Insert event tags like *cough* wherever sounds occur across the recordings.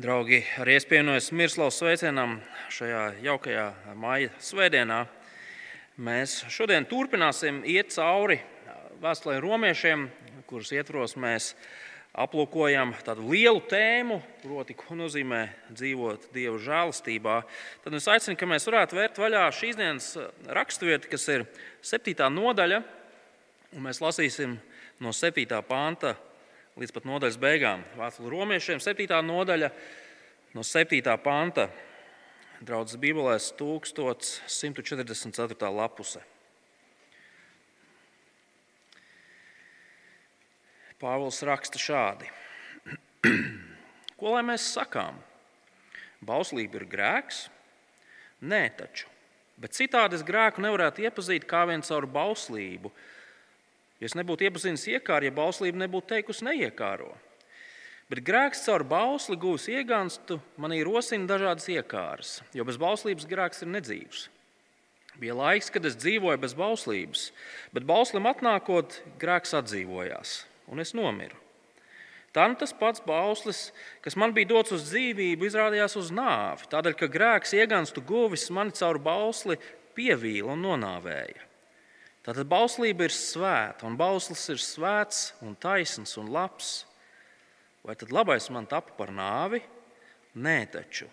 Draugi, arī es pievienojos Mirslavas sveicienam šajā jaukajā māja svētdienā. Mēs šodien turpināsim iet cauri vēstulē romiešiem, kuras ietvaros mēs aplūkojam tādu lielu tēmu, proti, ko nozīmē dzīvot Dieva žēlastībā. Tad es aicinu, ka mēs varētu vērt vaļā šīs dienas raksturvieti, kas ir 7. nodaļa, un mēs lasīsim no 7. panta līdz pat nodaļas beigām. Vēstule romiešiem, 7. nodaļa, no 7. panta, draudzes Bībelēs, 1144. lapuse. Pāvils raksta šādi: *clears throat* Ko lai mēs sakām? Bauslība ir grēks? Nē, taču. Bet citādi es grēku nevarētu iepazīt kā vien caur bauslību, Ja es nebūtu iepazinis iekāru, ja bauslība nebūtu teikusi neiekāro. Bet grēks caur bausli gūs iegānstu, manī rosina dažādas iekāras, jo bez bauslības grēks ir nedzīvs. Bija laiks, kad es dzīvoju bez bauslības, bet bauslim atnākot, grēks atdzīvojās, un es nomiru. Tā nu tas pats bauslis, kas man bija dots uz dzīvību, izrādījās uz nāvi, tādēļ, ka grēks iegānstu guvis mani caur bausli pievīla un nonāvēja. Tātad bauslība ir svēta, un bauslis ir svēts, un taisns un labs. Vai tad labais man tapu par nāvi? Nē, taču.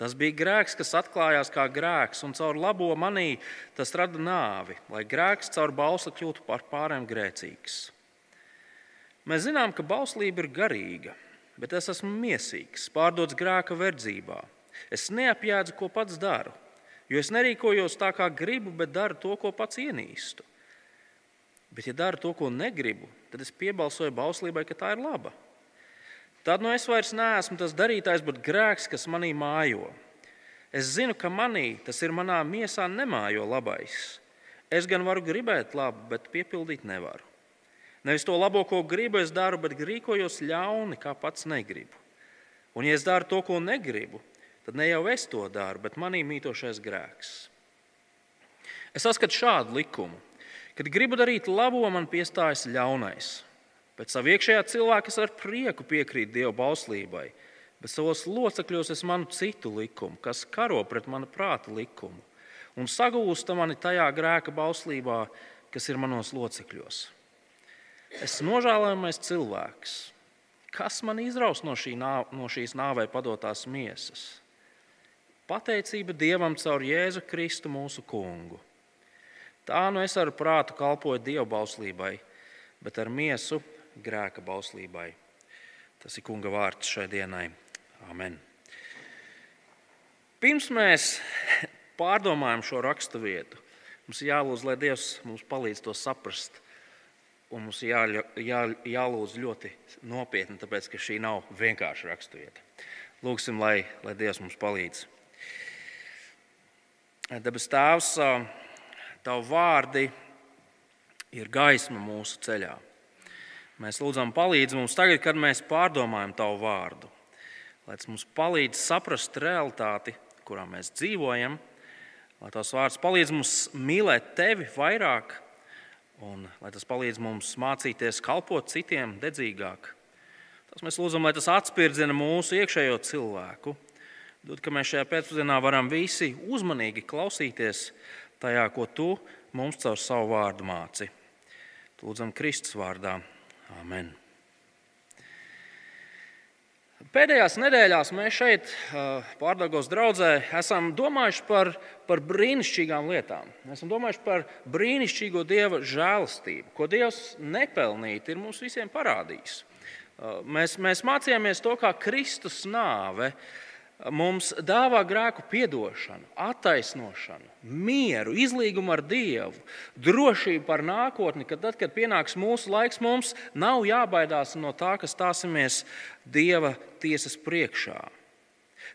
Tas bija grēks, kas atklājās kā grēks, un caur labo manī tas rada nāvi, lai grēks caur bausli kļūtu par pārējiem grēcīgs. Mēs zinām, ka bauslība ir garīga, bet es esmu miesīgs, pārdots grēka verdzībā. Es neapjēdzu, ko pats daru, jo es nerīkojos tā, kā gribu, bet daru to, ko pats ienīstu. Bet, ja daru to, ko negribu, tad es piebalsoju bauslībai, ka tā ir laba. Tad nu es vairs neesmu tas darītājs, bet grēks, kas manī mājo. Es zinu, ka manī, tas ir manā miesā, nemājo labais. Es gan varu gribēt labu, bet piepildīt nevaru. Nevis to labo, ko gribu, es daru, bet rīkojos ļauni, kā pats negribu. Un, ja es daru to, ko negribu, tad ne jau es to daru, bet manī mītošais grēks. Es saskatu šādu likumu. Kad gribu darīt labo, man piestājas ļaunais. Pēc savu iekšējā cilvēka es ar prieku piekrītu Dieva bauslībai, bet savos locekļos es manu citu likumu, kas karo pret mana prāta likumu un sagūsta mani tajā grēka bauslībā, kas ir manos locekļos. Es nožēlojamais cilvēks. Kas man izraus no, šī nā, no šīs nāvei padotās miesas? Pateicība Dievam caur Jēzu Kristu mūsu kungu. Tā nu es ar prātu kalpoju dievu bauslībai, bet ar miesu grēka bauslībai. Tas ir kunga vārds šai dienai. Amen. Pirms mēs *laughs* pārdomājam šo raksturvietu, mums ir jālūdz, lai Dievs mums palīdz to saprast. Un mums ir jā, jā, jālūdz ļoti nopietni, tāpēc ka šī nav vienkārša raksturvieta. Lūksim, lai, lai Dievs mums palīdz. Debes Tēvs, Tavu vārdi ir gaisma mūsu ceļā. Mēs lūdzam, palīdzi mums tagad, kad mēs pārdomājam Tavu vārdu. Lai tas mums palīdz saprast realitāti, kurā mēs dzīvojam, lai Tavs vārds palīdz mums mīlēt Tevi vairāk, un lai tas palīdz mums mācīties kalpot citiem dedzīgāk. Tas mēs lūdzam, lai tas atspirdzina mūsu iekšējo cilvēku. Dod, ka mēs šajā pēcpusdienā varam visi uzmanīgi klausīties tajā, ko tu mums caur savu vārdu māci. Lūdzam, Kristus vārdā. Amen. Pēdējās nedēļās mēs šeit, Pārdagos draugzē, esam domājuši par, par brīnišķīgām lietām. Mēs esam domājuši par brīnišķīgo Dieva žēlastību, ko Dievs nepelnīti ir mums visiem parādījis. Mēs, mēs mācījāmies to, kā Kristus nāve uh, mums dāvā grēku piedošanu, attaisnošanu, mieru, izlīgumu ar Dievu, drošību par nākotni, ka tad, kad pienāks mūsu laiks, mums nav jābaidās no tā, ka stāsimies Dieva tiesas priekšā.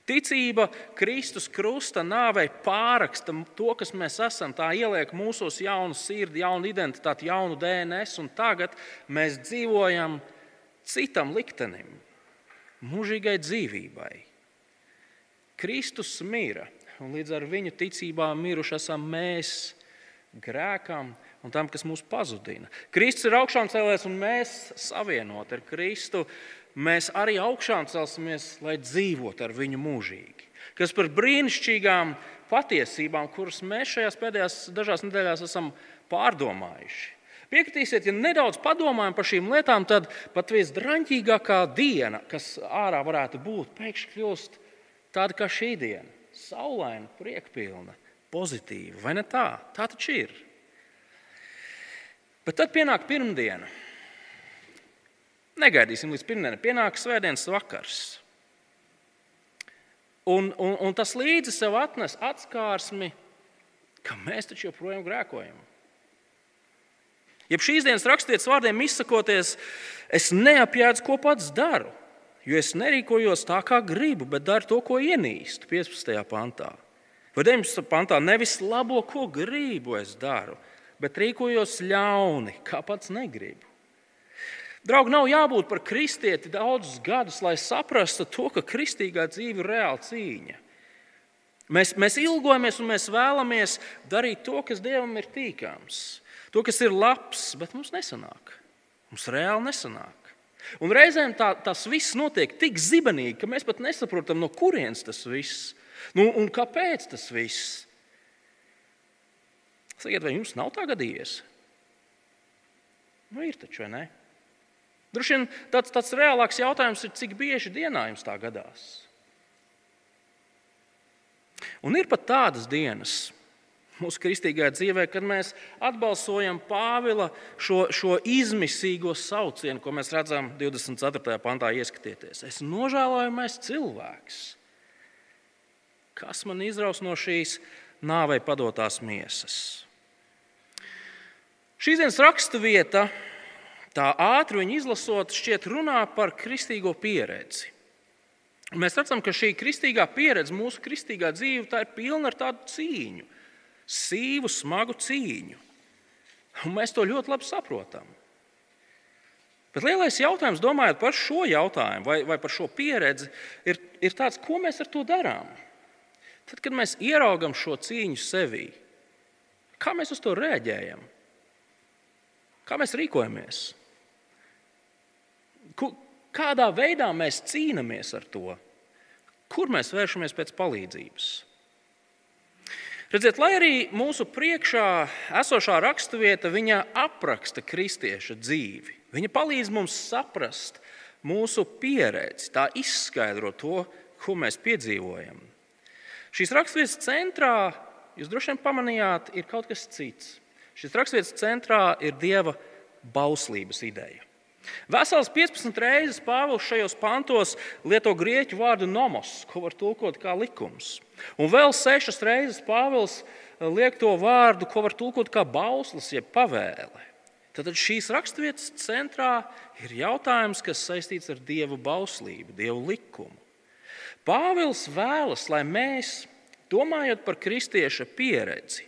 Ticība Kristus krusta nāvei pāraksta to, kas mēs esam. Tā ieliek mūsos jaunu sirdi, jaunu identitāti, jaunu DNS, un tagad mēs dzīvojam citam liktenim, mūžīgai dzīvībai. Kristus mira, un līdz ar viņu ticībām miruši esam mēs grēkam un tam, kas mūs pazudina. Kristus ir augšām cēlēs, un mēs savienoti ar Kristu. mēs arī augšām celsimies, lai dzīvotu ar viņu mūžīgi. Kas par brīnišķīgām patiesībām, kuras mēs šajās pēdējās dažās nedēļās esam pārdomājuši. Piekritīsiet, ja nedaudz padomājam par šīm lietām, tad pat visdraņķīgākā diena, kas ārā varētu būt, pēkšņi kļūst tāda kā šī diena - saulaina, priekpilna, pozitīva. Vai ne tā? Tā taču ir. Bet tad pienāk pirmdiena. Negaidīsim līdz pirmdienai. Pienāk svētdienas vakars. Un, un, un tas līdzi sev atnes atskārsmi, ka mēs taču joprojām grēkojam. Jeb šīs dienas rakstīts vārdiem izsakoties, es neapjēdzu, ko pats daru, jo es nerīkojos tā, kā gribu, bet daru to, ko ienīstu 15. pantā. Vai 19. pantā nevis labo, ko gribu, es daru, bet rīkojos ļauni, kā pats negribu. Draugi, nav jābūt par kristieti daudzus gadus, lai saprastu to, ka kristīgā dzīve ir reāla cīņa. Mēs, mēs ilgojamies un mēs vēlamies darīt to, kas Dievam ir tīkams, to, kas ir labs, bet mums nesanāk. Mums reāli nesanāk. Un reizēm tā, tas viss notiek tik zibenīgi, ka mēs pat nesaprotam, no kurienes tas viss nu, un kāpēc tas viss. Sakiet, vai jums nav tā gadījies? Nu, ir taču, vai ne? Droši vien tāds, tāds reālāks jautājums ir, cik bieži dienā jums tā gadās. Un ir pat tādas dienas mūsu kristīgajā dzīvē, kad mēs atbalsojam Pāvila šo, šo izmisīgo saucienu, ko mēs redzam 24. pantā, ieskatieties. Es nožēlojamais cilvēks, kas man izraus no šīs nāvei padotās miesas. Šīs dienas raksturvieta tā ātri viņu izlasot, šķiet runā par kristīgo pieredzi. Mēs redzam, ka šī kristīgā pieredze, mūsu kristīgā dzīve, tā ir pilna ar tādu cīņu, sīvu, smagu cīņu. Un mēs to ļoti labi saprotam. Bet lielais jautājums, domājot par šo jautājumu vai, vai par šo pieredzi, ir, ir tāds, ko mēs ar to darām. Tad, kad mēs ieraugam šo cīņu sevī, kā mēs uz to reaģējam? Kā mēs rīkojamies? Kādā veidā mēs cīnāmies ar to? Kur mēs vēršamies pēc palīdzības? Redziet, lai arī mūsu priekšā esošā raksturvieta apraksta kristieša dzīvi, viņa palīdz mums saprast mūsu pieredzi, tā izskaidro to, ko mēs piedzīvojam. Šīs raksturvietas centrā, jūs droši vien pamanījāt, ir kaut kas cits. Šīs raksturvietas centrā ir dieva bauslības ideja. Vesels 15 reizes Pāvils šajos pantos lieto grieķu vārdu nomos, ko var tulkot kā likums. Un vēl sešas reizes Pāvils eh, liek to vārdu, ko var tulkot kā bauslis, jeb pavēle. Tad šīs raksturvietas centrā ir jautājums, kas saistīts ar dievu bauslību, dievu likumu. Pāvils vēlas, lai mēs, domājot par kristieša pieredzi,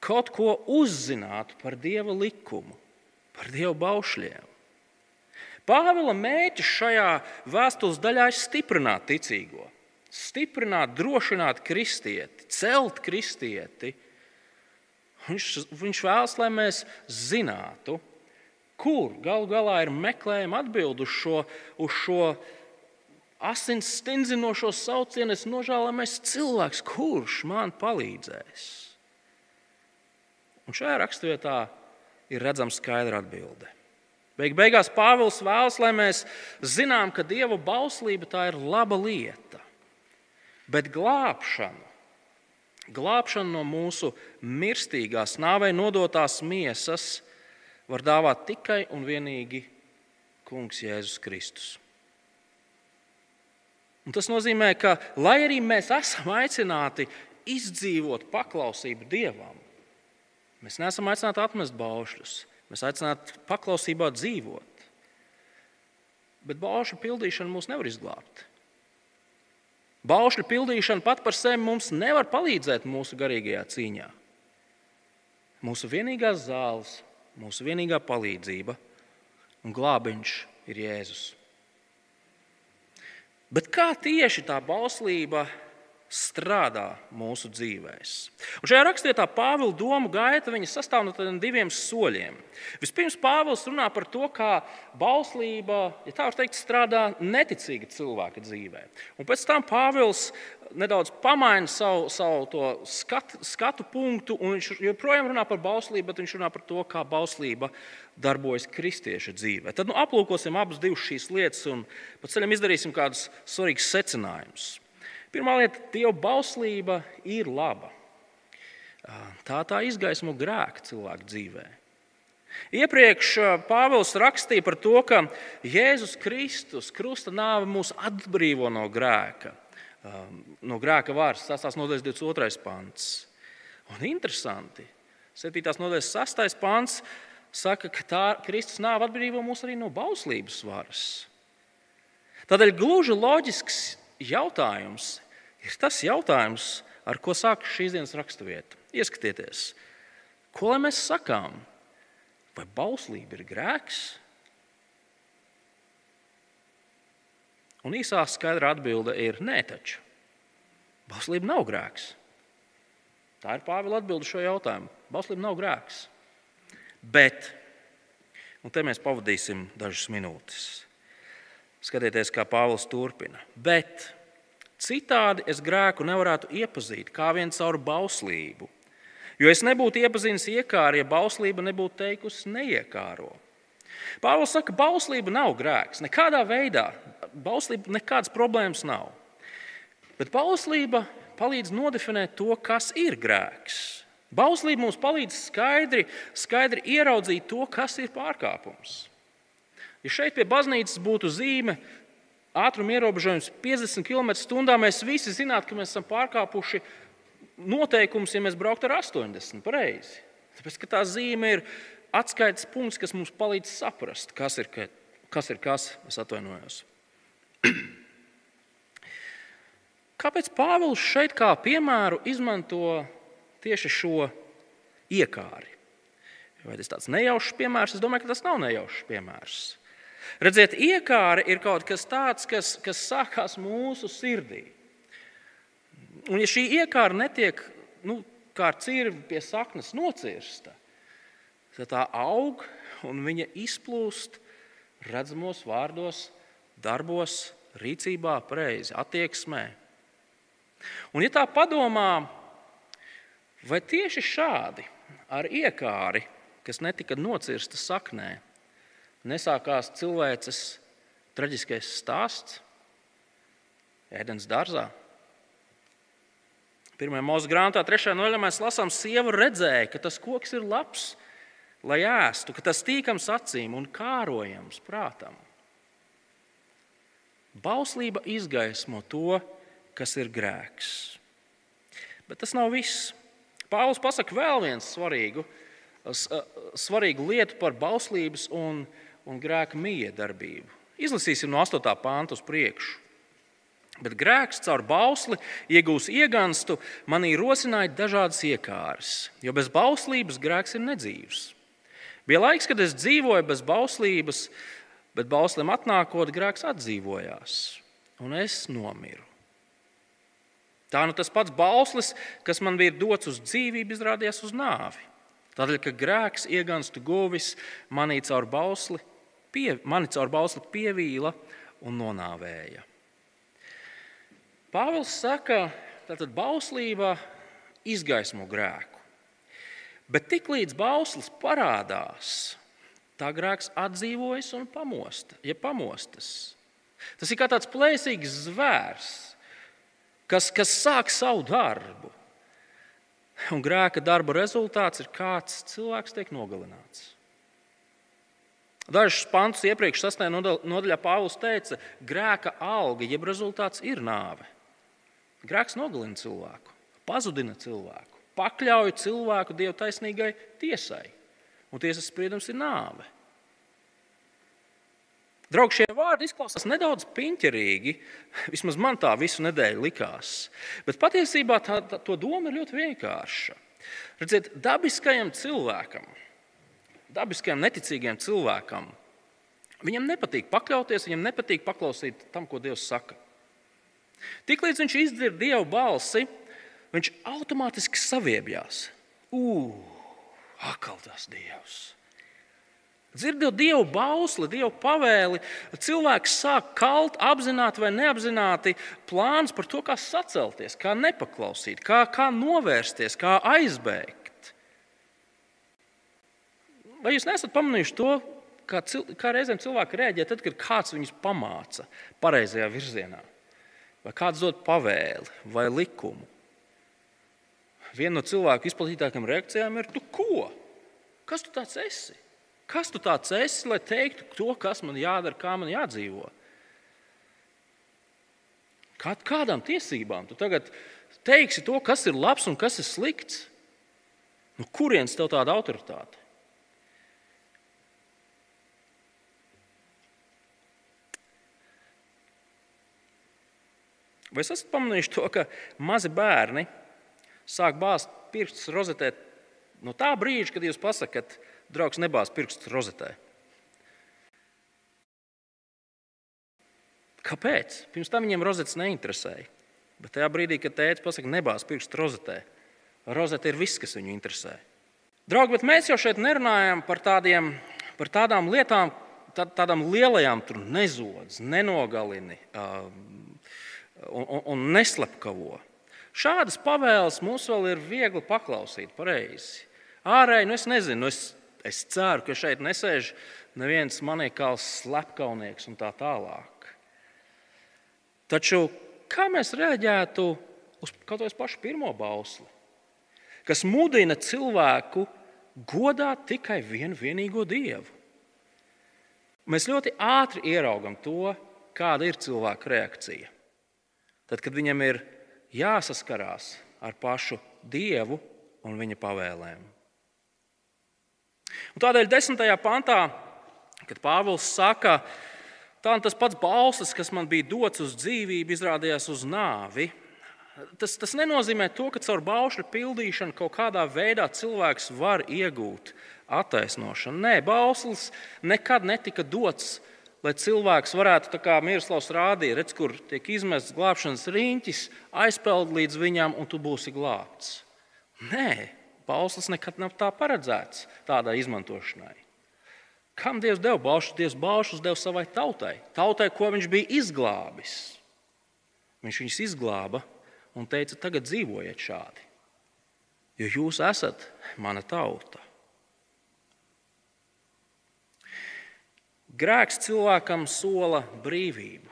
kaut ko uzzinātu par dieva likumu par Dievu baušļiem. Pāvila mērķis šajā vēstules daļā ir stiprināt ticīgo, stiprināt, drošināt kristieti, celt kristieti. Viņš, viņš vēlas, lai mēs zinātu, kur galu galā ir meklējama atbilde uz šo, uz šo asins stingzinošo saucienu, es nožēlojamais cilvēks, kurš man palīdzēs. Un šajā raksturvietā ir redzama skaidra atbilde. Beig beigās Pāvils vēlas, lai mēs zinām, ka Dieva bauslība tā ir laba lieta. Bet glābšanu, glābšanu no mūsu mirstīgās, nāvei nodotās miesas var dāvāt tikai un vienīgi Kungs Jēzus Kristus. Un tas nozīmē, ka lai arī mēs esam aicināti izdzīvot paklausību Dievam, Mēs neesam aicināti atmest baušļus, mēs aicināti paklausībā dzīvot. Bet baušļu pildīšana mūs nevar izglābt. Baušļu pildīšana pat par sevi mums nevar palīdzēt mūsu garīgajā cīņā. Mūsu vienīgā zāles, mūsu vienīgā palīdzība un glābiņš ir Jēzus. Bet kā tieši tā bauslība strādā mūsu dzīvēm. Šajā rakstvietā Pāvila domu gaita sastāv no diviem soļiem. Vispirms Pāvils runā par to, kā bauslība, ja tā var teikt, strādā neticīga cilvēka dzīvē. Un pēc tam Pāvils nedaudz pamaina savu, savu skatu, skatu punktu, un viņš joprojām runā par bauslību, bet viņš runā par to, kā bauslība darbojas kristieša dzīvē. Tad nu, aplūkosim abas šīs lietas un pa ceļam izdarīsim kādus svarīgus secinājumus. Pirmā lieta - Dieva bauslība ir laba. Tā tā izgaismo grēku cilvēku dzīvē. Iepriekš Pāvils rakstīja par to, ka Jēzus Kristus krusta nāve mūs atbrīvo no grēka, no grēka vārds, tas nodaļas 22. pants. Un interesanti, 7. nodaļas 6. pants saka, ka tā Kristus nāve atbrīvo mūs arī no bauslības varas. Tādēļ gluži loģisks jautājums ir tas jautājums, ar ko sākas šīs dienas raksturvieta. Ieskatieties, ko lai mēs sakām? Vai bauslība ir grēks? Un īsā skaidra atbilde ir nē, taču. Bauslība nav grēks. Tā ir Pāvila atbilde šo jautājumu. Bauslība nav grēks. Bet, un te mēs pavadīsim dažas minūtes. Skatieties, kā Pāvils turpina. Bet citādi es grēku nevarētu iepazīt kā vien caur bauslību. Jo es nebūtu iepazinis iekāru, ja bauslība nebūtu teikusi neiekāro. Pāvils saka, ka bauslība nav grēks. Nekādā veidā bauslība nekādas problēmas nav. Bet bauslība palīdz nodefinēt to, kas ir grēks. Bauslība mums palīdz skaidri, skaidri ieraudzīt to, kas ir pārkāpums. Ja šeit pie baznīcas būtu zīme, ātruma ierobežojums 50 km/h, mēs visi zinātu, ka mēs esam pārkāpuši noteikumus, ja mēs brauktu ar 80 pareizi. Tāpēc, tā zīme ir atskaites punkts, kas mums palīdz saprast, kas ir kas. Ir kas es atvainojos. *clears throat* Kāpēc Pāvils šeit kā piemēru izmanto tieši šo iekāri? Vai tas ir tāds nejaušs piemērs? Es domāju, ka tas nav nejaušs piemērs. Redziet, iekāra ir kaut kas tāds, kas, kas sākās mūsu sirdī. Un, ja šī iekāra netiek nu, kā cirvi pie saknes nocirsta, tad tā aug un viņa izplūst redzamos vārdos, darbos, rīcībā, pareizi, attieksmē. Un, ja tā padomā, vai tieši šādi ar iekāri, kas netika nocirsta saknē, nesākās cilvēces traģiskais stāsts ēdienas dārzā. Pirmajā mūža grāmatā, trešajā nodaļā, mēs lasām, sieva redzēja, ka tas koks ir labs, lai ēstu, ka tas tīkams acīm un kārojams prātam. Bauslība izgaismo to, kas ir grēks. Bet tas nav viss. Pāvils pasaka vēl vienu svarīgu, svarīgu lietu par bauslības un, un grēka miedarbību. Izlasīsim no 8. pānta uz priekšu. Bet grēks caur bausli iegūs ieganstu, manī rosināja dažādas iekāras, jo bez bauslības grēks ir nedzīvs. Bija laiks, kad es dzīvoju bez bauslības, bet bauslim atnākot, grēks atdzīvojās, un es nomiru. Tā nu tas pats bauslis, kas man bija dots uz dzīvību, izrādījās uz nāvi. Tādēļ, ka grēks ieganstu guvis manī caur bausli pie, mani caur bausli pievīla un nonāvēja. Pāvils saka, ka bauslība izgaismo grēku. Bet tiklīdz bauslis parādās, tā grēks atdzīvojas un pamosta, ja pamostas. Tas ir kā tāds plēsīgs zvērs, kas, kas sāk savu darbu. Un grēka darba rezultāts ir kāds cilvēks tiek nogalināts. Dažus pantus iepriekš sastajā nodaļā Pāvils teica, ka grēka alga, jeb rezultāts ir nāve. Grēks nogalina cilvēku, pazudina cilvēku, pakļauj cilvēku dievu taisnīgai tiesai. Un tiesas spriedums ir nāve. Draugi, šie vārdi izklausās nedaudz piņķerīgi. Vismaz man tā visu nedēļu likās. Bet patiesībā tā, tā, to doma ir ļoti vienkārša. Redziet, dabiskajam cilvēkam dabiskajam, neticīgajam cilvēkam. Viņam nepatīk pakļauties, viņam nepatīk paklausīt tam, ko Dievs saka. Tiklīdz viņš izdzird dievu balsi, viņš automātiski saviebjās. Ugh, akal tas dievs! Dzirdot dievu bausli, dievu pavēli, cilvēks sāk kalt, apzināti vai neapzināti plāns par to, kā sacelties, kā nepaklausīt, kā, kā novērsties, kā aizbēgt. Vai jūs nesat pamanījuši to, kā, cil, kā reizēm cilvēki reaģē tad, kad kāds viņus pamāca pareizajā virzienā, vai kāds dod pavēli vai likumu? Viena no cilvēku izplatītākajām reakcijām ir: Tu ko? Kas tu tāds esi? Kas tu tāds esi, lai teiktu to, kas man jādara, kā man jādzīvo? Kā, kādām tiesībām tu tagad teiksi to, kas ir labs un kas ir slikts? Nu, kurienes tev tāda autoritāte? Vai es esmu pamanījis to, ka mazi bērni sāk bāzt pirkstus rozetē no tā brīža, kad jūs pasakāt, draugs nebāz pirkstus rozetē. Kāpēc? Pirms tam viņiem rozets neinteresēja. Bet tajā brīdī, kad tēvs pasakā, nebāz pirkstu rozetē, rozete ir viss, kas viņu interesē. Draugi, bet mēs jau šeit nerunājam par, tādiem, par tādām lietām, tā, tādām lielajām, tur nezodz, nenogalini un, un, un neslepkavo. Šādas pavēles mums vēl ir viegli paklausīt pareizi. Ārēji, nu es nezinu, nu es Es ceru, ka šeit nesēž neviens manīkāls slepkavnieks un tā tālāk. Taču kā mēs reaģētu uz kaut kādu pašu pirmo bausli, kas mudina cilvēku godāt tikai vienu vienīgo dievu? Mēs ļoti ātri ieraugam to, kāda ir cilvēka reakcija. Tad, kad viņam ir jāsaskarās ar pašu dievu un viņa pavēlēm. Un tādēļ desmitajā pantā, kad Pāvils saka, tā tas pats balsis, kas man bija dots uz dzīvību, izrādījās uz nāvi. Tas, tas nenozīmē to, ka caur baušļu pildīšanu kaut kādā veidā cilvēks var iegūt attaisnošanu. Nē, bauslis nekad netika dots, lai cilvēks varētu, kā Mirslavs rādīja, redz, kur tiek izmests glābšanas riņķis, aizpeld līdz viņam, un tu būsi glābts. Nē, Bauslis nekad nav tā paredzēts tādai izmantošanai. Kam Dievs deva baušus? Dievs baušus deva savai tautai, tautai, ko viņš bija izglābis. Viņš viņus izglāba un teica, tagad dzīvojiet šādi, jo jūs esat mana tauta. Grēks cilvēkam sola brīvību,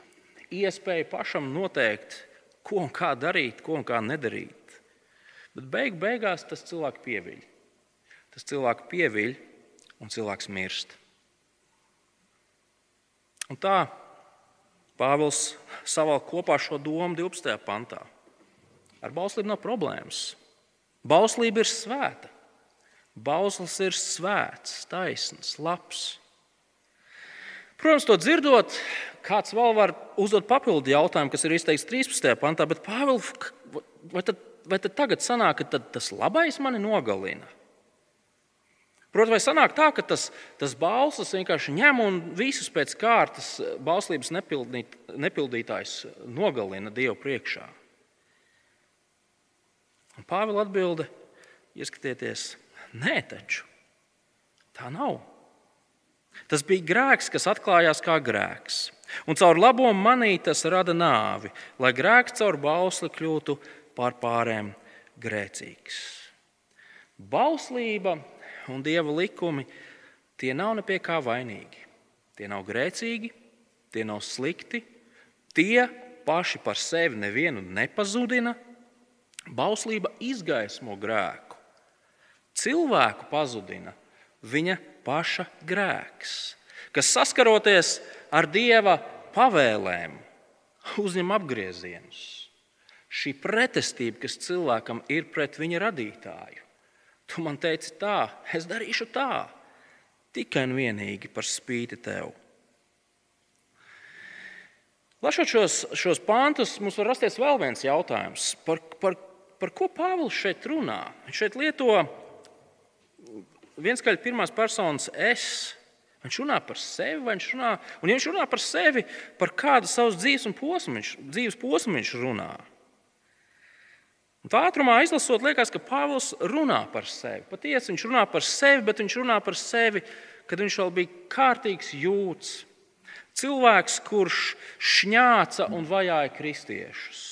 iespēju pašam noteikt, ko un kā darīt, ko un kā nedarīt. Bet beig beigās tas cilvēks pieviļ. Tas cilvēks pieviļ un cilvēks mirst. Un tā Pāvils savalk kopā šo domu 12. pantā. Ar bauslību nav problēmas. Bauslība ir svēta. Bauslis ir svēts, taisns, labs. Protams, to dzirdot, kāds vēl var uzdot papildu jautājumu, kas ir izteikts 13. pantā, bet Pāvils, vai tad vai tad tagad sanāk, ka tas labais mani nogalina? Protams, vai sanāk tā, ka tas, tas balss vienkārši ņem un visus pēc kārtas bauslības nepildīt, nepildītājs nogalina Dievu priekšā? Un Pāvila atbilde, ieskatieties, nē, taču tā nav. Tas bija grēks, kas atklājās kā grēks. Un caur labo manī tas rada nāvi, lai grēks caur bausli kļūtu pār pārējiem grēcīgs. Bauslība un dieva likumi tie nav ne pie kā vainīgi. Tie nav grēcīgi, tie nav slikti, tie paši par sevi nevienu nepazudina. Bauslība izgaismo grēku. Cilvēku pazudina viņa paša grēks, kas saskaroties ar dieva pavēlēm, uzņem apgriezienus šī pretestība, kas cilvēkam ir pret viņa radītāju. Tu man teici tā, es darīšu tā, tikai un vienīgi par spīti tev. Lasot šos, šos pāntus, mums var rasties vēl viens jautājums. Par, par, par ko Pāvils šeit runā? Viņš šeit lieto vienskaļi pirmās personas es, Viņš runā par sevi, vai viņš runā, un ja viņš runā par sevi, par kādu savas dzīves posmu viņš, dzīves posmu viņš runā. Un tā ātrumā izlasot, liekas, ka Pāvils runā par sevi. Patiesi viņš runā par sevi, bet viņš runā par sevi, kad viņš vēl bija kārtīgs jūts. Cilvēks, kurš šņāca un vajāja kristiešus.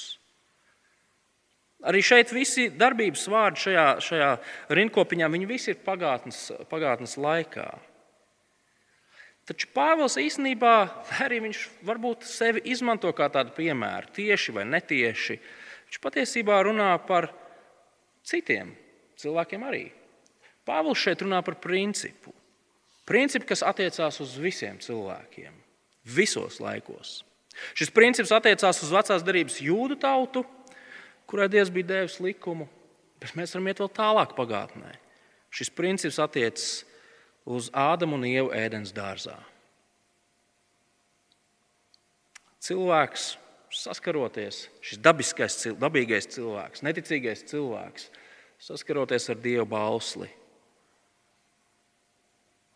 Arī šeit visi darbības vārdi šajā, šajā rindkopiņā, viņi visi ir pagātnes, pagātnes laikā. Taču Pāvils īstenībā, arī viņš varbūt sevi izmanto kā tādu piemēru, tieši vai netieši, viņš patiesībā runā par citiem cilvēkiem arī. Pāvils šeit runā par principu. Principu, kas attiecās uz visiem cilvēkiem, visos laikos. Šis princips attiecās uz vecās darbības jūdu tautu, kurai Dievs bija devis likumu, bet mēs varam iet vēl tālāk pagātnē. Šis princips attiecas uz Ādamu un Ievu ēdienas dārzā. Cilvēks saskaroties, šis dabiskais, dabīgais cilvēks, neticīgais cilvēks, saskaroties ar Dieva bausli,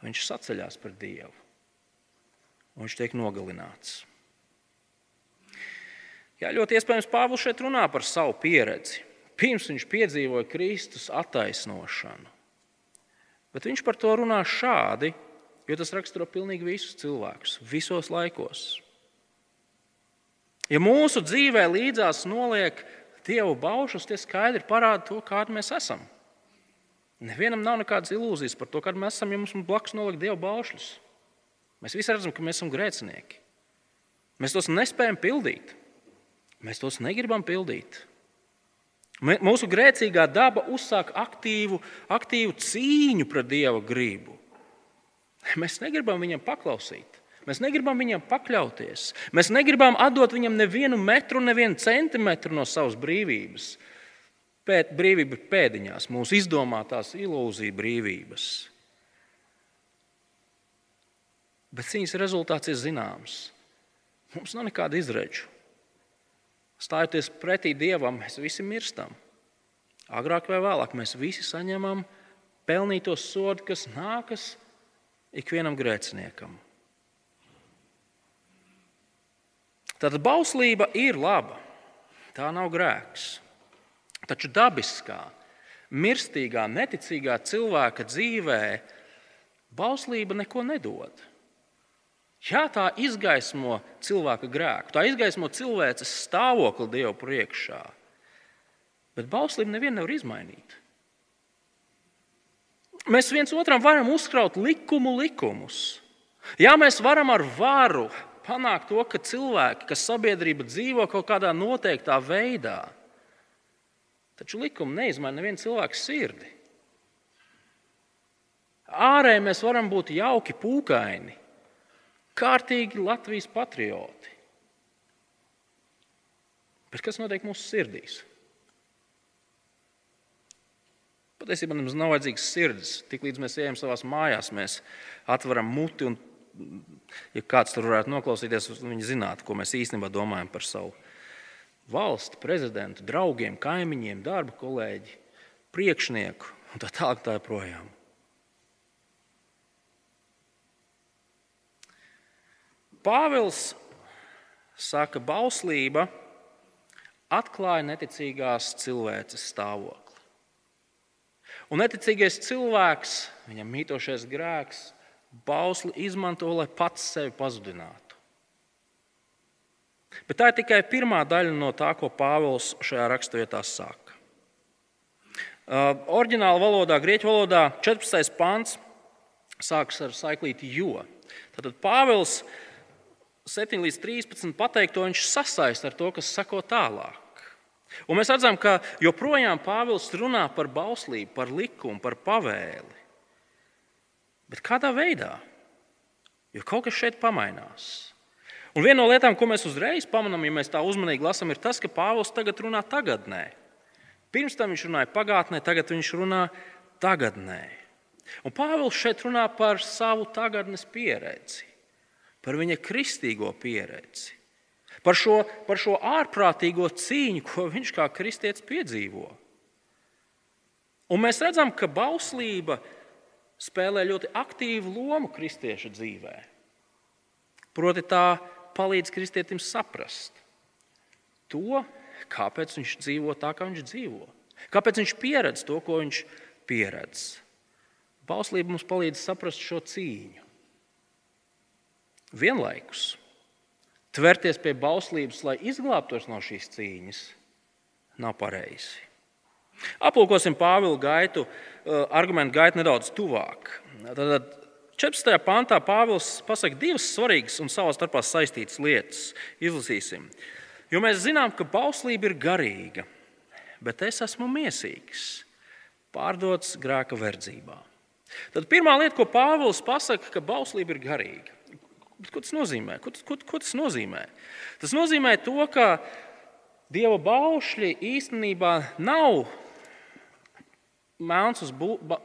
viņš saceļās pret Dievu un viņš tiek nogalināts. Jā, ļoti iespējams, Pāvils šeit runā par savu pieredzi. Pirms viņš piedzīvoja Kristus attaisnošanu. Bet viņš par to runā šādi, jo tas raksturo pilnīgi visus cilvēkus, visos laikos. Ja mūsu dzīvē līdzās noliek dievu baušus, tie skaidri parāda to, kādi mēs esam. Nevienam nav nekādas ilūzijas par to, kāda mēs esam, ja mums blakus noliek dievu baušļus. Mēs visi redzam, ka mēs esam grēcinieki. Mēs tos nespējam pildīt. Mēs tos negribam pildīt. Mūsu grēcīgā daba uzsāk aktīvu, aktīvu cīņu pret Dieva gribu. Mēs negribam viņam paklausīt. Mēs negribam viņam pakļauties. Mēs negribam atdot viņam nevienu metru, nevienu centimetru no savas brīvības. Pēt, brīvība ir pēdiņās, mūsu izdomātās ilūzija brīvības. Bet cīņas rezultāts ir zināms. Mums nav nekāda izredzu. Stājoties pretī Dievam, mēs visi mirstam. Agrāk vai vēlāk mēs visi saņemam pelnīto sodu, kas nākas ikvienam grēciniekam. Tātad bauslība ir laba, tā nav grēks. Taču dabiskā, mirstīgā, neticīgā cilvēka dzīvē bauslība neko nedod. Jā, tā izgaismo cilvēka grēku, tā izgaismo cilvēces stāvokli Dievu priekšā. Bet bauslību nevienu nevar izmainīt. Mēs viens otram varam uzkraut likumu likumus. Jā, mēs varam ar varu panākt to, ka cilvēki, ka sabiedrība dzīvo kaut kādā noteiktā veidā. Taču likumi neizmaina nevienu cilvēku sirdi. Ārēji mēs varam būt jauki, pūkaini, kārtīgi Latvijas patrioti. Bet kas notiek mūsu sirdīs? Patiesībā mums nav vajadzīgs sirds. Tiklīdz mēs ejam savā mājās, mēs atveram muti un, ja kāds tur varētu noklausīties, viņi zinātu, ko mēs īstenībā domājam par savu valsti, prezidentu, draugiem, kaimiņiem, darba kolēģi, priekšnieku un tā tālāk. Tā joprojām. Pāvils saka, ka bauslība atklāja neticīgās cilvēces stāvokli. Un neticīgais cilvēks, viņam mītošais grēks, bausli izmanto, lai pats sevi pazudinātu. Bet tā ir tikai pirmā daļa no tā, ko Pāvils šajā raksturvietā saka. Uh, Orģinālā valodā, grieķu valodā, 14. pāns sākas ar saiklīti jo. Tad Pāvils 7 līdz 13 pateikto viņš sasaist ar to, kas sako tālāk. Un mēs redzam, ka joprojām Pāvils runā par bauslību, par likumu, par pavēli. Bet kādā veidā? Jo kaut kas šeit pamainās. Un viena no lietām, ko mēs uzreiz pamanām, ja mēs tā uzmanīgi lasām, ir tas, ka Pāvils tagad runā tagadnē. Pirms tam viņš runāja pagātnē, tagad viņš runā tagadnē. Un Pāvils šeit runā par savu tagadnes pieredzi, par viņa kristīgo pieredzi. Par šo, par šo ārprātīgo cīņu, ko viņš kā kristietis piedzīvo. Un mēs redzam, ka bauslība spēlē ļoti aktīvu lomu kristieša dzīvē. Proti, tā palīdz kristietim saprast to, kāpēc viņš dzīvo tā, kā viņš dzīvo. Kāpēc viņš pieredz to, ko viņš pieredz. Bauslība mums palīdz saprast šo cīņu. Vienlaikus tverties pie bauslības, lai izglābtos no šīs cīņas, nav pareizi. Aplūkosim Pāvila gaitu, eh, argumentu gaitu nedaudz tuvāk. Tad 14. pantā Pāvils pasaka divas svarīgas un savā starpā saistītas lietas. Izlasīsim. Jo mēs zinām, ka bauslība ir garīga, bet es esmu miesīgs, pārdots grēka verdzībā. Tad pirmā lieta, ko Pāvils pasaka, ka bauslība ir garīga. Ko tas nozīmē? Ko, ko, ko tas nozīmē? Tas nozīmē to, ka Dieva baušļi īstenībā nav melns uz, bu, ba,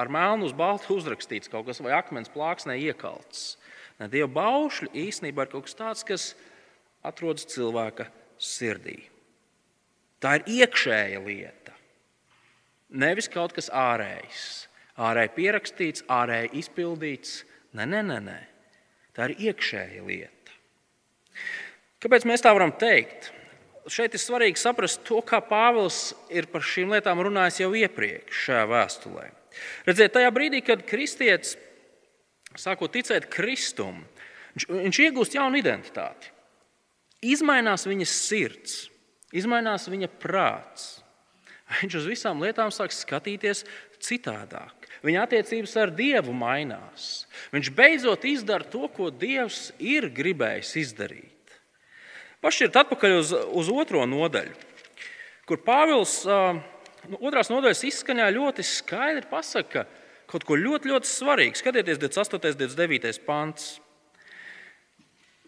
ar melnu uz baltu uzrakstīts kaut kas vai akmens plāksnē iekalts. Ne, Dieva baušļi īstenībā ir kaut kas tāds, kas atrodas cilvēka sirdī. Tā ir iekšēja lieta. Nevis kaut kas ārējs. Ārēji pierakstīts, ārēji izpildīts. Nē, nē, nē, nē. Tā ir iekšēja lieta. Kāpēc mēs tā varam teikt? šeit ir svarīgi saprast to, kā Pāvils ir par šīm lietām runājis jau iepriekš šajā vēstulē. Redziet, tajā brīdī, kad kristietis sākot ticēt Kristum, viņš, iegūst jaunu identitāti. Izmainās viņa sirds, izmainās viņa prāts. Viņš uz visām lietām sāk skatīties citādāk. Viņa attiecības ar Dievu mainās. Viņš beidzot izdara to, ko Dievs ir gribējis izdarīt. Pašķirt atpakaļ uz, uz otro nodaļu, kur Pāvils nu, otrās nodaļas izskaņā ļoti skaidri pasaka kaut ko ļoti, ļoti svarīgu. Skatieties, 28. un 29. pants.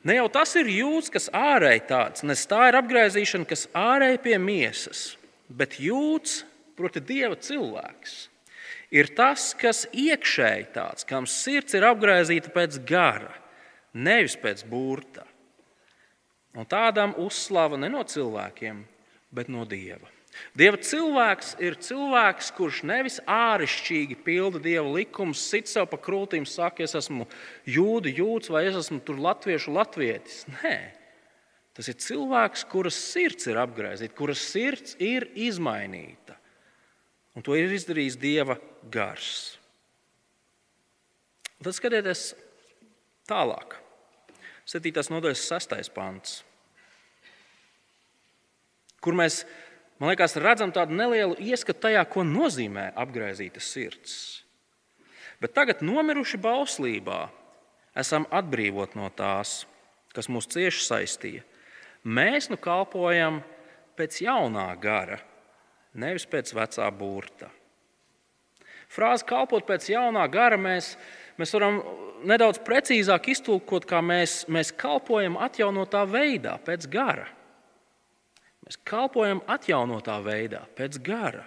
Ne jau tas ir jūds, kas ārēji tāds, ne tā ir apgaizīšana, kas ārēji pie miesas, bet jūds, proti, dieva cilvēks, ir tas, kas iekšēji tāds, kam sirds ir apgaizīta pēc gara, nevis pēc burta. Un tādam uzslava ne no cilvēkiem, bet no Dieva. Dieva cilvēks ir cilvēks, kurš nevis āršķirīgi pilda dieva likumus, sit sev pa krūtīm, saka, es esmu jūdu jūds vai es esmu tur latviešu latvietis. Nē, tas ir cilvēks, kuras sirds ir apgaizīta, kuras sirds ir izmainīta. Un to ir izdarījis dieva gars. Un tad skatieties tālāk. 7. nodaļas 6. pants, kur mēs, man liekas, redzam tādu nelielu ieskatu tajā, ko nozīmē apgaizīta sirds. Bet tagad, nomiruši bauslībā, esam atbrīvot no tās, kas mūs cieši saistīja. Mēs nu kalpojam pēc jaunā gara, nevis pēc vecā burta. Frāze kalpot pēc jaunā gara mēs, mēs varam nedaudz precīzāk iztulkot, kā mēs, mēs kalpojam atjaunotā veidā, pēc gara. Mēs kalpojam atjaunotā veidā, pēc gara.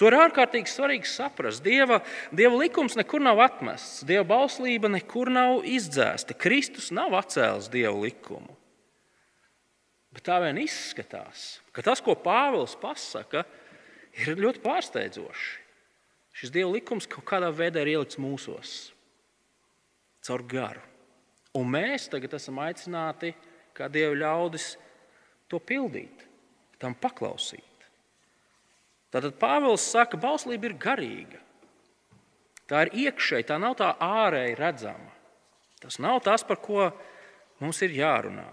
To ir ārkārtīgi svarīgi saprast. Dieva, dieva likums nekur nav atmests, Dieva bauslība nekur nav izdzēsta. Kristus nav atcēlis Dieva likumu. Bet tā vien izskatās, ka tas, ko Pāvils pasaka, ir ļoti pārsteidzoši. Šis Dieva likums kaut kādā veidā ir ielikts mūsos caur garu. Un mēs tagad esam aicināti, kā Dieva ļaudis, to pildīt, tam paklausīt. Tātad Pāvils saka, ka bauslība ir garīga. Tā ir iekšēji, tā nav tā ārēji redzama. Tas nav tas, par ko mums ir jārunā.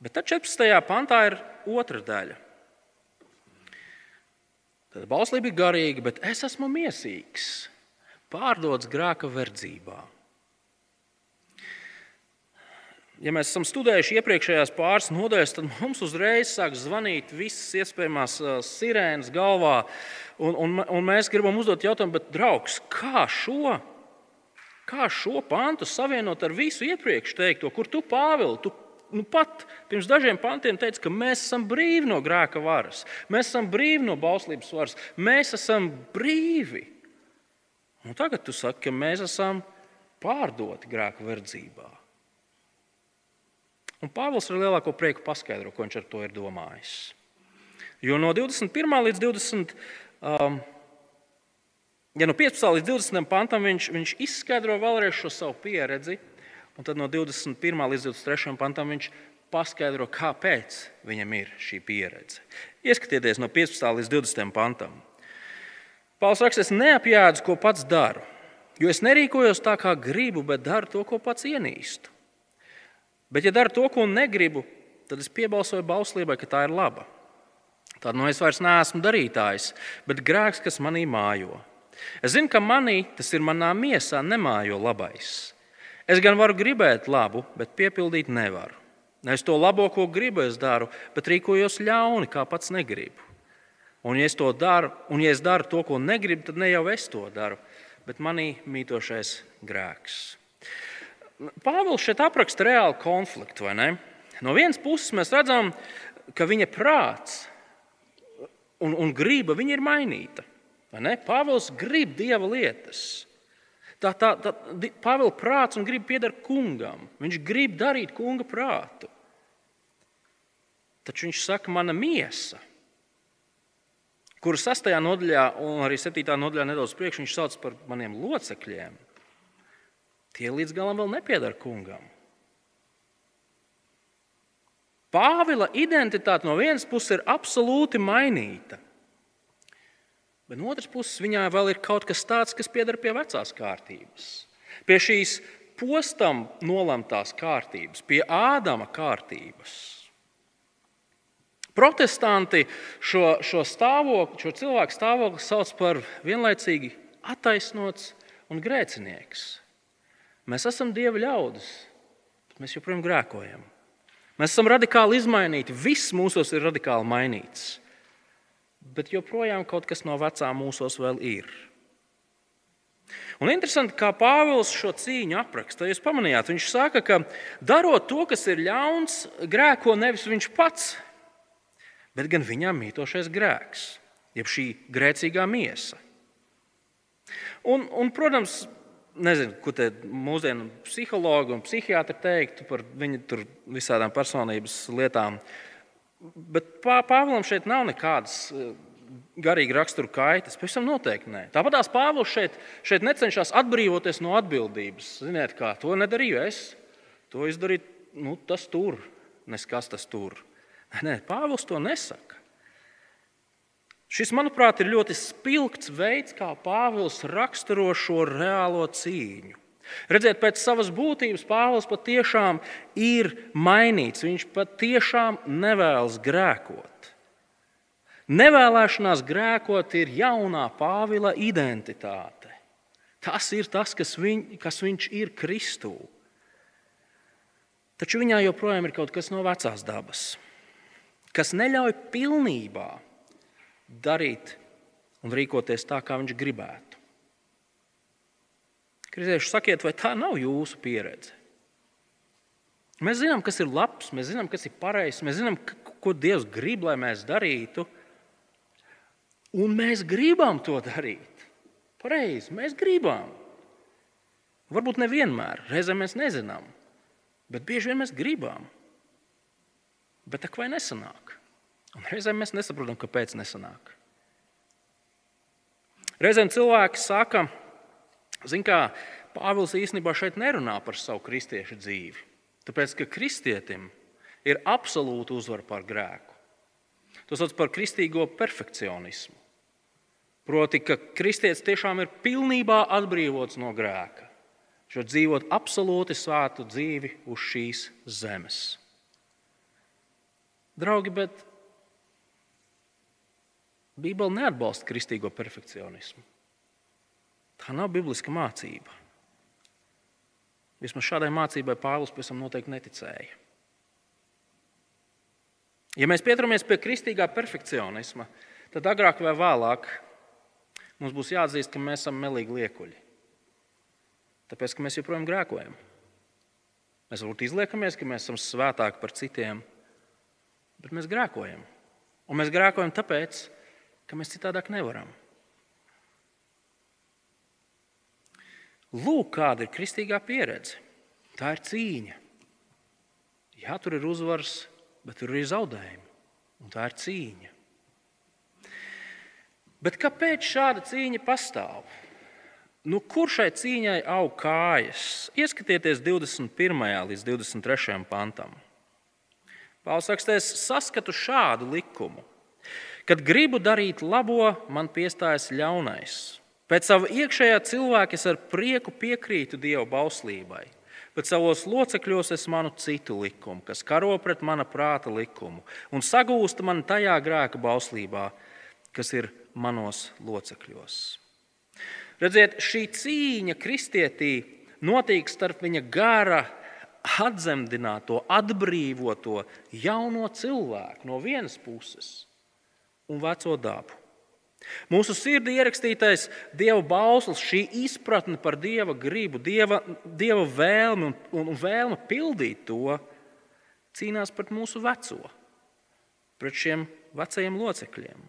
Bet tad 14. pantā ir otra daļa. Tad bauslība ir garīga, bet es esmu miesīgs pārdots grēka verdzībā. Ja mēs esam studējuši iepriekšējās pāris nodaļas, tad mums uzreiz sāk zvanīt visas iespējamās sirēnas galvā. Un, un, un mēs gribam uzdot jautājumu, bet, draugs, kā šo, kā šo pantu savienot ar visu iepriekš teikto, kur tu, Pāvili, tu nu pat pirms dažiem pantiem teici, ka mēs esam brīvi no grēka varas, mēs esam brīvi no bauslības varas, mēs esam brīvi. Un tagad tu saki, ka mēs esam pārdoti grēka verdzībā. Un Pāvils ar lielāko prieku paskaidro, ko viņš ar to ir domājis. Jo no 21. līdz 24. ja no 15. līdz 20. pantam viņš, viņš izskaidro vēlreiz šo savu pieredzi, un tad no 21. līdz 23. pantam viņš paskaidro, kāpēc viņam ir šī pieredze. Ieskatieties no 15. līdz 20. pantam. Pāvils raksta, es neapjēdzu, ko pats daru, jo es nerīkojos tā, kā gribu, bet daru to, ko pats ienīstu. Bet, ja daru to, ko negribu, tad es piebalsoju bauslībai, ka tā ir laba. Tad nu es vairs neesmu darītājs, bet grēks, kas manī mājo. Es zinu, ka manī, tas ir manā miesā, nemājo labais. Es gan varu gribēt labu, bet piepildīt nevaru. Es to labo, ko gribu, es daru, bet rīkojos ļauni, kā pats negribu. Un, ja es to daru, un ja es daru to, ko negribu, tad ne jau es to daru, bet manī mītošais grēks. Pāvils šeit apraksta reālu konfliktu. No vienas puses mēs redzam, ka viņa prāts un, un grība ir mainīta. Pāvils grib dieva lietas. Tā, tā, tā Pāvila prāts un grib pieder kungam. Viņš grib darīt kunga prātu. Taču viņš saka, mana miesa, kuru sastajā nodaļā un arī septītā nodaļā nedaudz priekš viņš sauc par maniem locekļiem, tie līdz galam vēl nepieder kungam. Pāvila identitāte no vienas puses ir absolūti mainīta. Bet no otras puses viņā vēl ir kaut kas tāds, kas pieder pie vecās kārtības. Pie šīs postam nolemtās kārtības, pie Ādama kārtības. Protestanti šo, šo, stāvokli, šo cilvēku stāvokli sauc par vienlaicīgi attaisnots un grēcinieks. Mēs esam dieva ļaudis, bet mēs joprojām grēkojam. Mēs esam radikāli izmainīti, viss mūsos ir radikāli mainīts bet joprojām kaut kas no vecā mūsos vēl ir. Un interesanti, kā Pāvils šo cīņu apraksta. Jūs pamanījāt, viņš saka, ka darot to, kas ir ļauns, grēko nevis viņš pats, bet gan viņam mītošais grēks, jeb šī grēcīgā miesa. Un, un, protams, nezinu, ko te mūsdienu psihologi un psihiatri teiktu par viņu visādām personības lietām. Bet Pāvēlam šeit nav nekādas eh, garīga rakstura kaitas. Pavisam noteikti nē. Tāpat tās Pāvils šeit, šeit necenšas atbrīvoties no atbildības. Ziniet, kā to nedarīju es. To izdarīju nu, tas tur, neskas tas tur. *laughs* Nē, Pāvils to nesaka. Šis, manuprāt, ir ļoti spilgts veids, kā Pāvils raksturo šo reālo cīņu. Redziet, pēc savas būtības Pāvils patiešām ir mainīts. Viņš patiešām nevēlas grēkot. Nevēlēšanās grēkot ir jaunā Pāvila identitāte. Tas ir tas, kas, viņ, kas viņš ir Kristū. Taču viņā joprojām ir kaut kas no vecās dabas, kas neļauj pilnībā darīt un rīkoties tā, kā viņš gribētu. Kristieši, sakiet, vai tā nav jūsu pieredze? Mēs zinām, kas ir labs, mēs zinām, kas ir pareizs, mēs zinām, ko Dievs grib, lai mēs darītu. Un mēs gribam to darīt. Pareizi, mēs gribam. Varbūt nevienmēr, reizēm mēs nezinām, bet bieži vien mēs gribam. Bet tā kā nesanāk? Un reizēm mēs nesaprotam, kāpēc nesanāk. Reizēm cilvēki saka, ka Ziniet, kā Pāvils īstenībā šeit nerunā par savu kristiešu dzīvi. Tāpēc, ka kristietim ir absolūta uzvara pār grēku. To sauc par kristīgo perfekcionismu. Proti, ka kristietis tiešām ir pilnībā atbrīvots no grēka. Šo dzīvot absolūti svētu dzīvi uz šīs zemes. Draugi, bet Bībele neatbalsta kristīgo perfekcionismu. Tā nav bibliska mācība. Vismaz šādai mācībai Pāvils pēc tam noteikti neticēja. Ja mēs pieturamies pie kristīgā perfekcionisma, tad agrāk vai vēlāk mums būs jāatzīst, ka mēs esam melīgi liekuļi. Tāpēc, ka mēs joprojām grēkojam. Mēs varbūt izliekamies, ka mēs esam svētāki par citiem, bet mēs grēkojam. Un mēs grēkojam tāpēc, ka mēs citādāk nevaram. Lūk, kāda ir kristīgā pieredze. Tā ir cīņa. Jā, tur ir uzvaras, bet tur ir zaudējumi. Un tā ir cīņa. Bet kāpēc šāda cīņa pastāv? Nu, kur šai cīņai aug kājas? Ieskatieties 21. līdz 23. pantam. Pāvils rakstā, es saskatu šādu likumu. Kad gribu darīt labo, man piestājas ļaunais. Pēc sava iekšējā cilvēka es ar prieku piekrītu Dieva bauslībai, bet savos locekļos es manu citu likumu, kas karo pret mana prāta likumu un sagūsta man tajā grēka bauslībā, kas ir manos locekļos. Redziet, šī cīņa kristietī notiek starp viņa gara atzemdināto, atbrīvoto jauno cilvēku no vienas puses un veco dabu. Mūsu sirdī ierakstītais dieva bauslis, šī izpratne par dieva gribu, dieva, dieva vēlmi un, un, vēlme pildīt to, cīnās pret mūsu veco, pret šiem vecajiem locekļiem.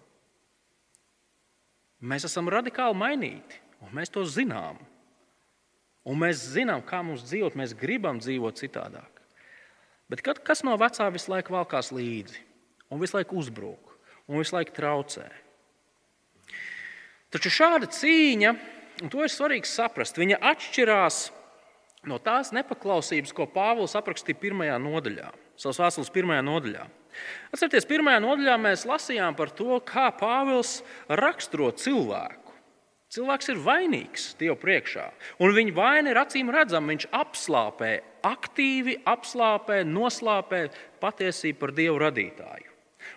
Mēs esam radikāli mainīti, un mēs to zinām. Un mēs zinām, kā mums dzīvot, mēs gribam dzīvot citādāk. Bet kas no vecā visu laiku valkās līdzi, un visu laiku uzbrūk, un visu laiku traucē? Taču šāda cīņa, un to ir svarīgi saprast, viņa atšķirās no tās nepaklausības, ko Pāvils aprakstīja pirmajā nodaļā, savas vēstules pirmajā nodaļā. Atcerieties, pirmajā nodaļā mēs lasījām par to, kā Pāvils raksturo cilvēku. Cilvēks ir vainīgs Dieva priekšā, un viņa vaina ir acīm redzama. Viņš apslāpē, aktīvi apslāpē, noslāpē patiesību par Dievu radītāju.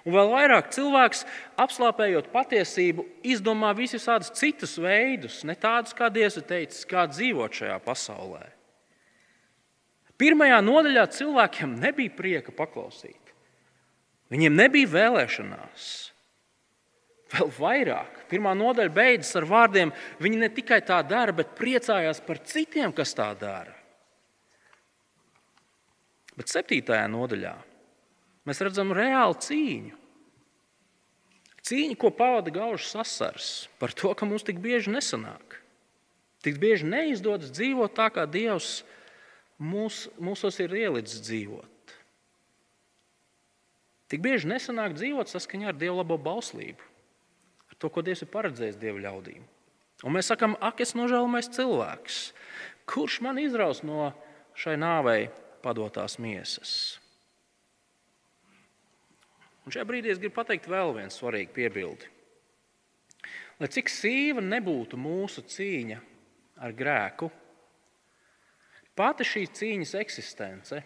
Un vēl vairāk cilvēks, apslāpējot patiesību, izdomā visus tādus citus veidus, ne tādus, kā Dievs ir teicis, kā dzīvot šajā pasaulē. Pirmajā nodaļā cilvēkiem nebija prieka paklausīt. Viņiem nebija vēlēšanās. Vēl vairāk, pirmā nodaļa beidzas ar vārdiem: Viņi ne tikai tā dara, bet priecājās par citiem, kas tā dara. Bet septītajā nodaļā mēs redzam reālu cīņu. Cīņa, ko pavada gaužs sasars par to, ka mums tik bieži nesanāk. Tik bieži neizdodas dzīvot tā, kā Dievs mūs, mūsos ir ielicis dzīvot. Tik bieži nesanāk dzīvot saskaņā ar Dieva labo bauslību to, ko Dievs ir paredzējis Dieva ļaudīm. Un mēs sakām, ak, es nožēlojamais cilvēks. Kurš man izraus no šai nāvei padotās miesas? Un šajā brīdī es gribu pateikt vēl vienu svarīgu piebildi. Lai cik sīva nebūtu mūsu cīņa ar grēku, pati šī cīņas eksistence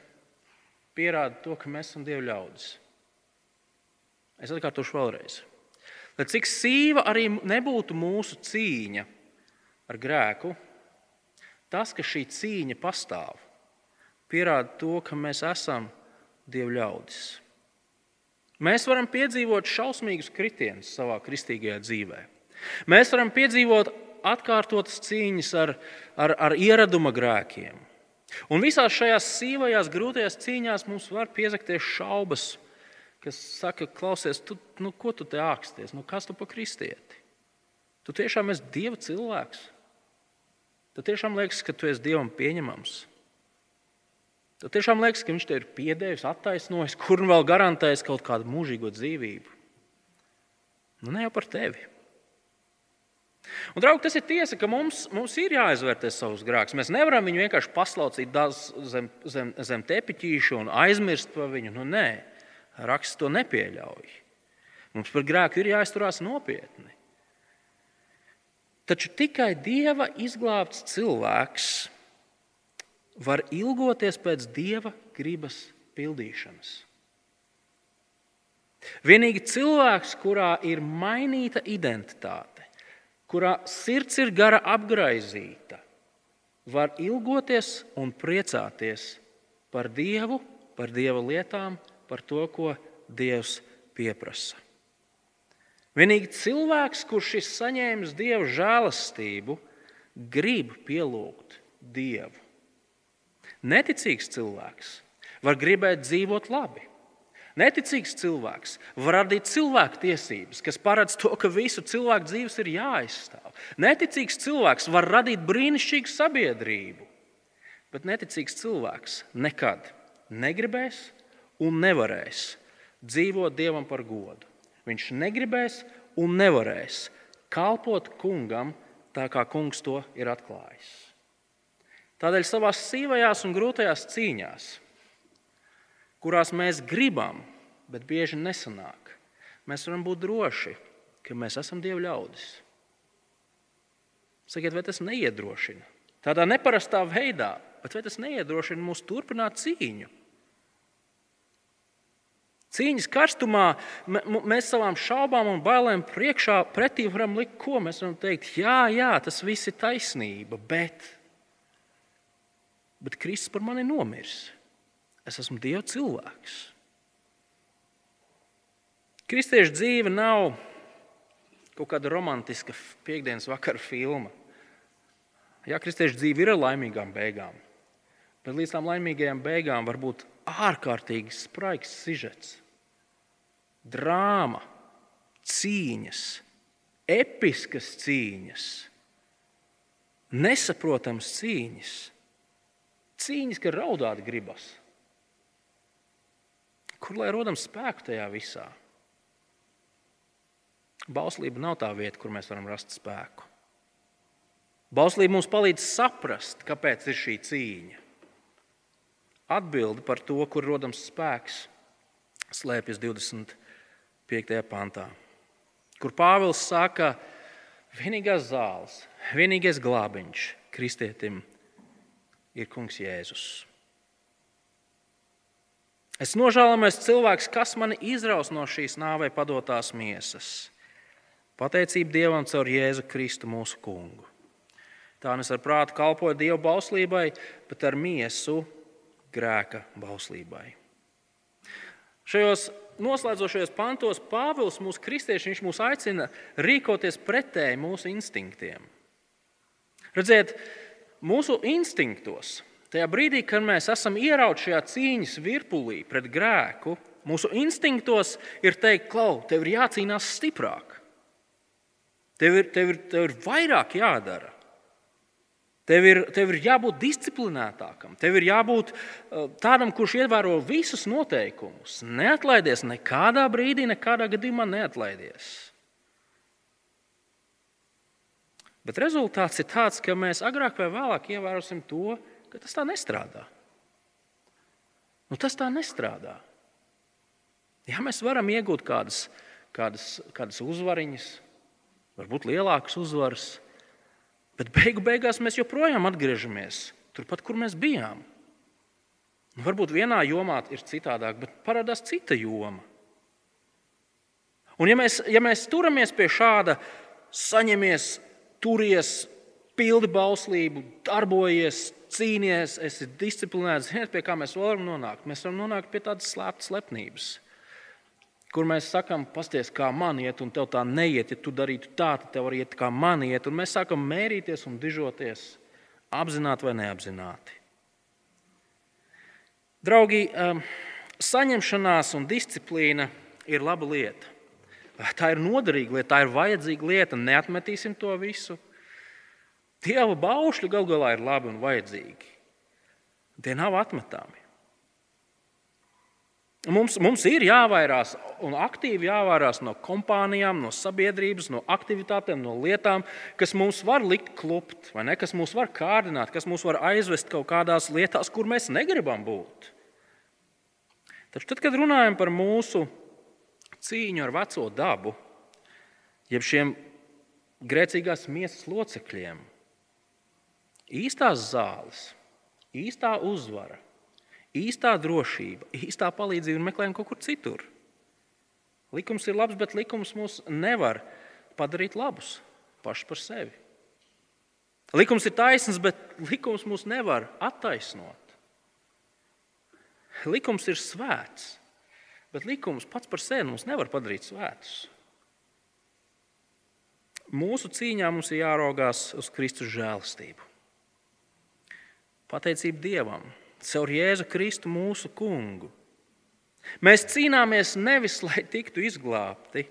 pierāda to, ka mēs esam Dieva ļaudis. Es atkārtošu vēlreiz. Lai cik sīva arī nebūtu mūsu cīņa ar grēku, tas, ka šī cīņa pastāv, pierāda to, ka mēs esam Dieva ļaudis. Mēs varam piedzīvot šausmīgus kritienus savā kristīgajā dzīvē. Mēs varam piedzīvot atkārtotas cīņas ar, ar, ar ieraduma grēkiem. Un visās šajās sīvajās, grūtajās cīņās mums var piezakties šaubas kas saka, klausies, tu, nu, ko tu te āksties, nu, kas tu pa kristieti? Tu tiešām esi Dieva cilvēks. Tu tiešām liekas, ka tu esi Dievam pieņemams. Tu tiešām liekas, ka Viņš te ir piedēvis, attaisnojis, *laughs* kur vēl garantējis kaut kādu mūžīgo dzīvību. Nu, ne jau par tevi. Un, draugi, tas ir tiesa, ka mums, mums ir jāizvērtē savus grēkus. Mēs nevaram viņu vienkārši paslaucīt zem, zem, zem tepiķīša un aizmirst par viņu. Nu, nē, Raksts to nepieļauj. Mums par grēku ir jāizturās nopietni. Taču tikai dieva izglābts cilvēks var ilgoties pēc dieva gribas pildīšanas. Vienīgi cilvēks, kurā ir mainīta identitāte, kurā sirds ir gara apgaizīta, var ilgoties un priecāties par Dievu, par Dieva lietām par to, ko Dievs pieprasa. Vienīgi cilvēks, kurš ir saņēmis Dieva žēlastību, grib pielūgt Dievu. Neticīgs cilvēks var gribēt dzīvot labi. Neticīgs cilvēks var radīt cilvēku tiesības, kas paredz to, ka visu cilvēku dzīves ir jāaizstāv. Neticīgs cilvēks var radīt brīnišķīgu sabiedrību, bet neticīgs cilvēks nekad negribēs un nevarēs dzīvot Dievam par godu. Viņš negribēs un nevarēs kalpot kungam tā kā kungs to ir atklājis. Tādēļ savā sīvajās un grūtajās cīņās, kurās mēs gribam, bet bieži nesanāk, mēs varam būt droši, ka mēs esam Dieva ļaudis. Sakiet, vai tas neiedrošina? Tādā neparastā veidā, bet vai tas neiedrošina mūs turpināt cīņu? Cīņas karstumā mēs savām šaubām un bailēm priekšā pretī varam likt, ko mēs varam teikt. Jā, jā, tas viss ir taisnība, bet, bet Kristus par mani nomirs. Es esmu Dieva cilvēks. Kristiešu dzīve nav kaut kāda romantiska piekdienas vakara filma. Jā, kristiešu dzīve ir ar laimīgām beigām, bet līdz tam laimīgajām beigām var būt ārkārtīgi spraigs sižets, drāma, cīņas, episkas cīņas, nesaprotamas cīņas, cīņas, ka raudāt gribas. Kur lai rodam spēku tajā visā? Bauslība nav tā vieta, kur mēs varam rast spēku. Bauslība mums palīdz saprast, kāpēc ir šī cīņa. Atbilde par to, kur rodams spēks, slēpjas 25. pantā, kur Pāvils saka, vienīgās zāles, vienīgais glābiņš kristietim ir Kungs Jēzus. Es nožēlojos cilvēks, kas mani izraus no šīs nāvei padotās miesas. Pateicība Dievam caur Jēzu Kristu mūsu kungu. Tā nes ar prātu kalpoja Dieva bauslībai, bet ar miesu grēka bauslībai. Šajos noslēdzošajos pantos Pāvils mūsu kristieši mūs aicina rīkoties pretēji mūsu instinktiem. Redziet, mūsu instinktos, tajā brīdī, kad mēs esam ierauti šajā cīņas virpulī pret grēku, mūsu instinktos ir teikt, klau, tev ir jācīnās stiprāk. Tev ir, tev ir, tev ir vairāk jādara. Tev ir, tev ir jābūt disciplinētākam, tev ir jābūt uh, tādam, kurš ievēro visus noteikumus. Neatlaidies nekādā brīdī, nekādā gadījumā neatlaidies. Bet rezultāts ir tāds, ka mēs agrāk vai vēlāk ievērosim to, ka tas tā nestrādā. Nu, tas tā nestrādā. Jā, mēs varam iegūt kādas, kādas, kādas uzvariņas, varbūt lielākas uzvaras. Bet beigu beigās mēs joprojām atgriežamies turpat, kur mēs bijām. Nu, varbūt vienā jomā ir citādāk, bet parādās cita joma. Un, ja mēs, ja mēs turamies pie šāda, saņemies, turies, pildi bauslību, darbojies, cīnīties, esi disciplinēts, ziniet, pie kā mēs varam nonākt? Mēs varam nonākt pie tādas slēptas lepnības kur mēs sakām, pasties, kā man iet, un tev tā neiet. Ja tu darītu tā, tad tev arī iet, kā man iet. Un mēs sākam mērīties un dižoties, apzināti vai neapzināti. Draugi, um, saņemšanās un disciplīna ir laba lieta. Tā ir noderīga lieta, tā ir vajadzīga lieta. Neatmetīsim to visu. Dieva baušļi gal galā ir labi un vajadzīgi. Tie nav atmetāmi. Mums, mums ir jāvairās un aktīvi jāvārās no kompānijām, no sabiedrības, no aktivitātēm, no lietām, kas mums var likt klupt, ne, kas mūs var kārdināt, kas mūs var aizvest kaut kādās lietās, kur mēs negribam būt. Taču tad, kad runājam par mūsu cīņu ar veco dabu, jeb šiem grēcīgās miesas locekļiem, īstās zāles, īstā uzvara īstā drošība, īstā palīdzība meklējam kaut kur citur. Likums ir labs, bet likums mūs nevar padarīt labus paši par sevi. Likums ir taisns, bet likums mūs nevar attaisnot. Likums ir svēts, bet likums pats par sevi mums nevar padarīt svētus. Mūsu cīņā mums ir jāraugās uz Kristus žēlastību. Pateicība Dievam! caur Jēzu Kristu mūsu kungu. Mēs cīnāmies nevis, *laughs* lai tiktu izglābti,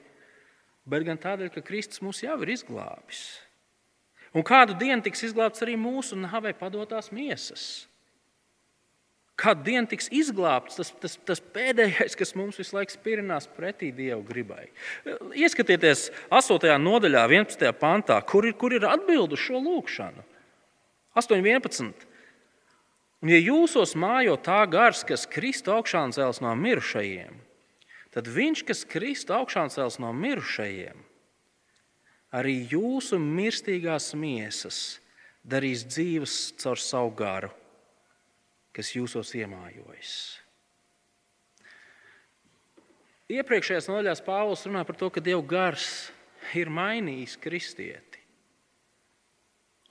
bet gan tādēļ, ka Kristus mūs jau ir izglābis. Un kādu dienu tiks izglābts arī mūsu nāvei padotās miesas. Kad diena tiks izglābts, tas, tas, tas pēdējais, kas mums visu laiku spirinās pretī Dieva gribai. Ieskatieties 8. nodaļā, 11. pantā, kur ir, kur ir atbilde uz šo lūgšanu. 8.11. Un, ja jūsos mājo tā gars, kas Kristu augšām cels no mirušajiem, tad viņš, kas Kristu augšām cels no mirušajiem, arī jūsu mirstīgās miesas darīs dzīves caur savu garu kas jūsos iemājojas. Iepriekšējās nodaļās Pāvils runā par to, ka Dieva gars ir mainījis kristieti.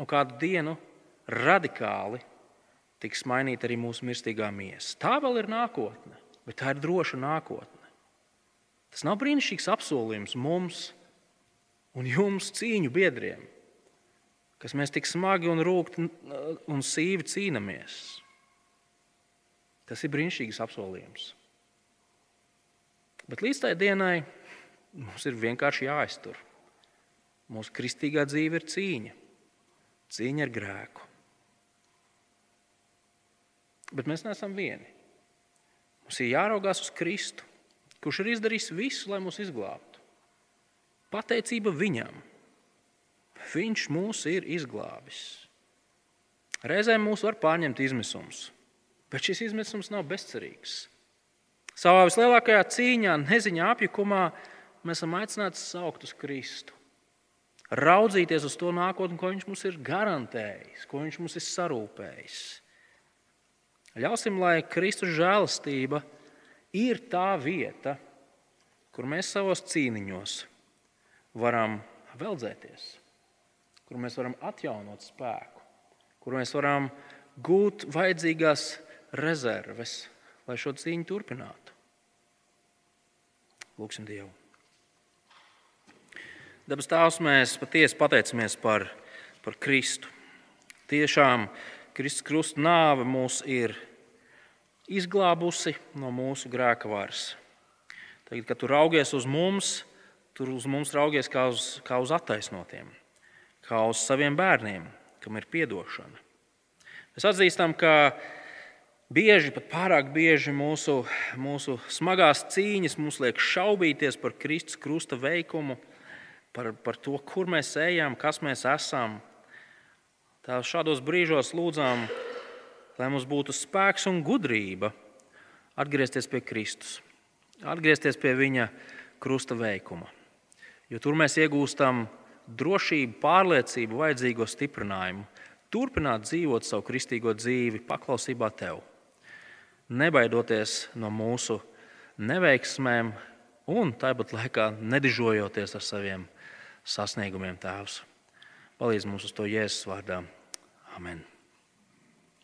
Un kādu dienu radikāli tiks mainīta arī mūsu mirstīgā miesa. Tā vēl ir nākotne, bet tā ir droša nākotne. Tas nav brīnišķīgs apsolījums mums un jums, cīņu biedriem, kas mēs tik smagi un rūkti un sīvi cīnāmies. Tas ir brīnišķīgs apsolījums. Bet līdz tai dienai mums ir vienkārši jāiztur. Mūsu kristīgā dzīve ir cīņa. Cīņa ar grēku. Bet mēs neesam vieni. Mums ir jāraugās uz Kristu, kurš ir izdarījis visu, lai mūs izglābtu. Pateicība viņam. Viņš mūs ir izglābis. Reizēm mūs var pārņemt izmisums. Bet šis izmisums nav bezcerīgs. Savā vislielākajā cīņā, neziņā, apjukumā mēs esam aicināti saukt uz Kristu. Raudzīties uz to nākotni, ko Viņš mums ir garantējis, ko Viņš mums ir sarūpējis. Ļausim, lai Kristus žēlastība ir tā vieta, kur mēs savos cīniņos varam veldzēties, kur mēs varam atjaunot spēku, kur mēs varam gūt vajadzīgās rezerves, lai šo cīņu turpinātu. Lūksim Dievu. Dabas Tēvs, mēs patiesi pateicamies par, par Kristu. Tiešām Kristus krusta nāve mūs ir izglābusi no mūsu grēka varas. Tagad, kad tu raugies uz mums, tur uz mums raugies kā uz, kā uz attaisnotiem, kā uz saviem bērniem, kam ir atdošana. Mēs atzīstam, ka Bieži, pat pārāk bieži mūsu, mūsu smagās cīņas mums liek šaubīties par Kristus krusta veikumu, par, par to, kur mēs ejam, kas mēs esam. Tā šādos brīžos lūdzām, lai mums būtu spēks un gudrība atgriezties pie Kristus, atgriezties pie Viņa krusta veikuma. Jo tur mēs iegūstam drošību, pārliecību, vajadzīgo stiprinājumu, turpināt dzīvot savu kristīgo dzīvi paklausībā Tev nebaidoties no mūsu neveiksmēm un tāpat laikā nedižojoties ar saviem sasniegumiem, Tēvs. Palīdz mums uz to Jēzus vārdā. Amen.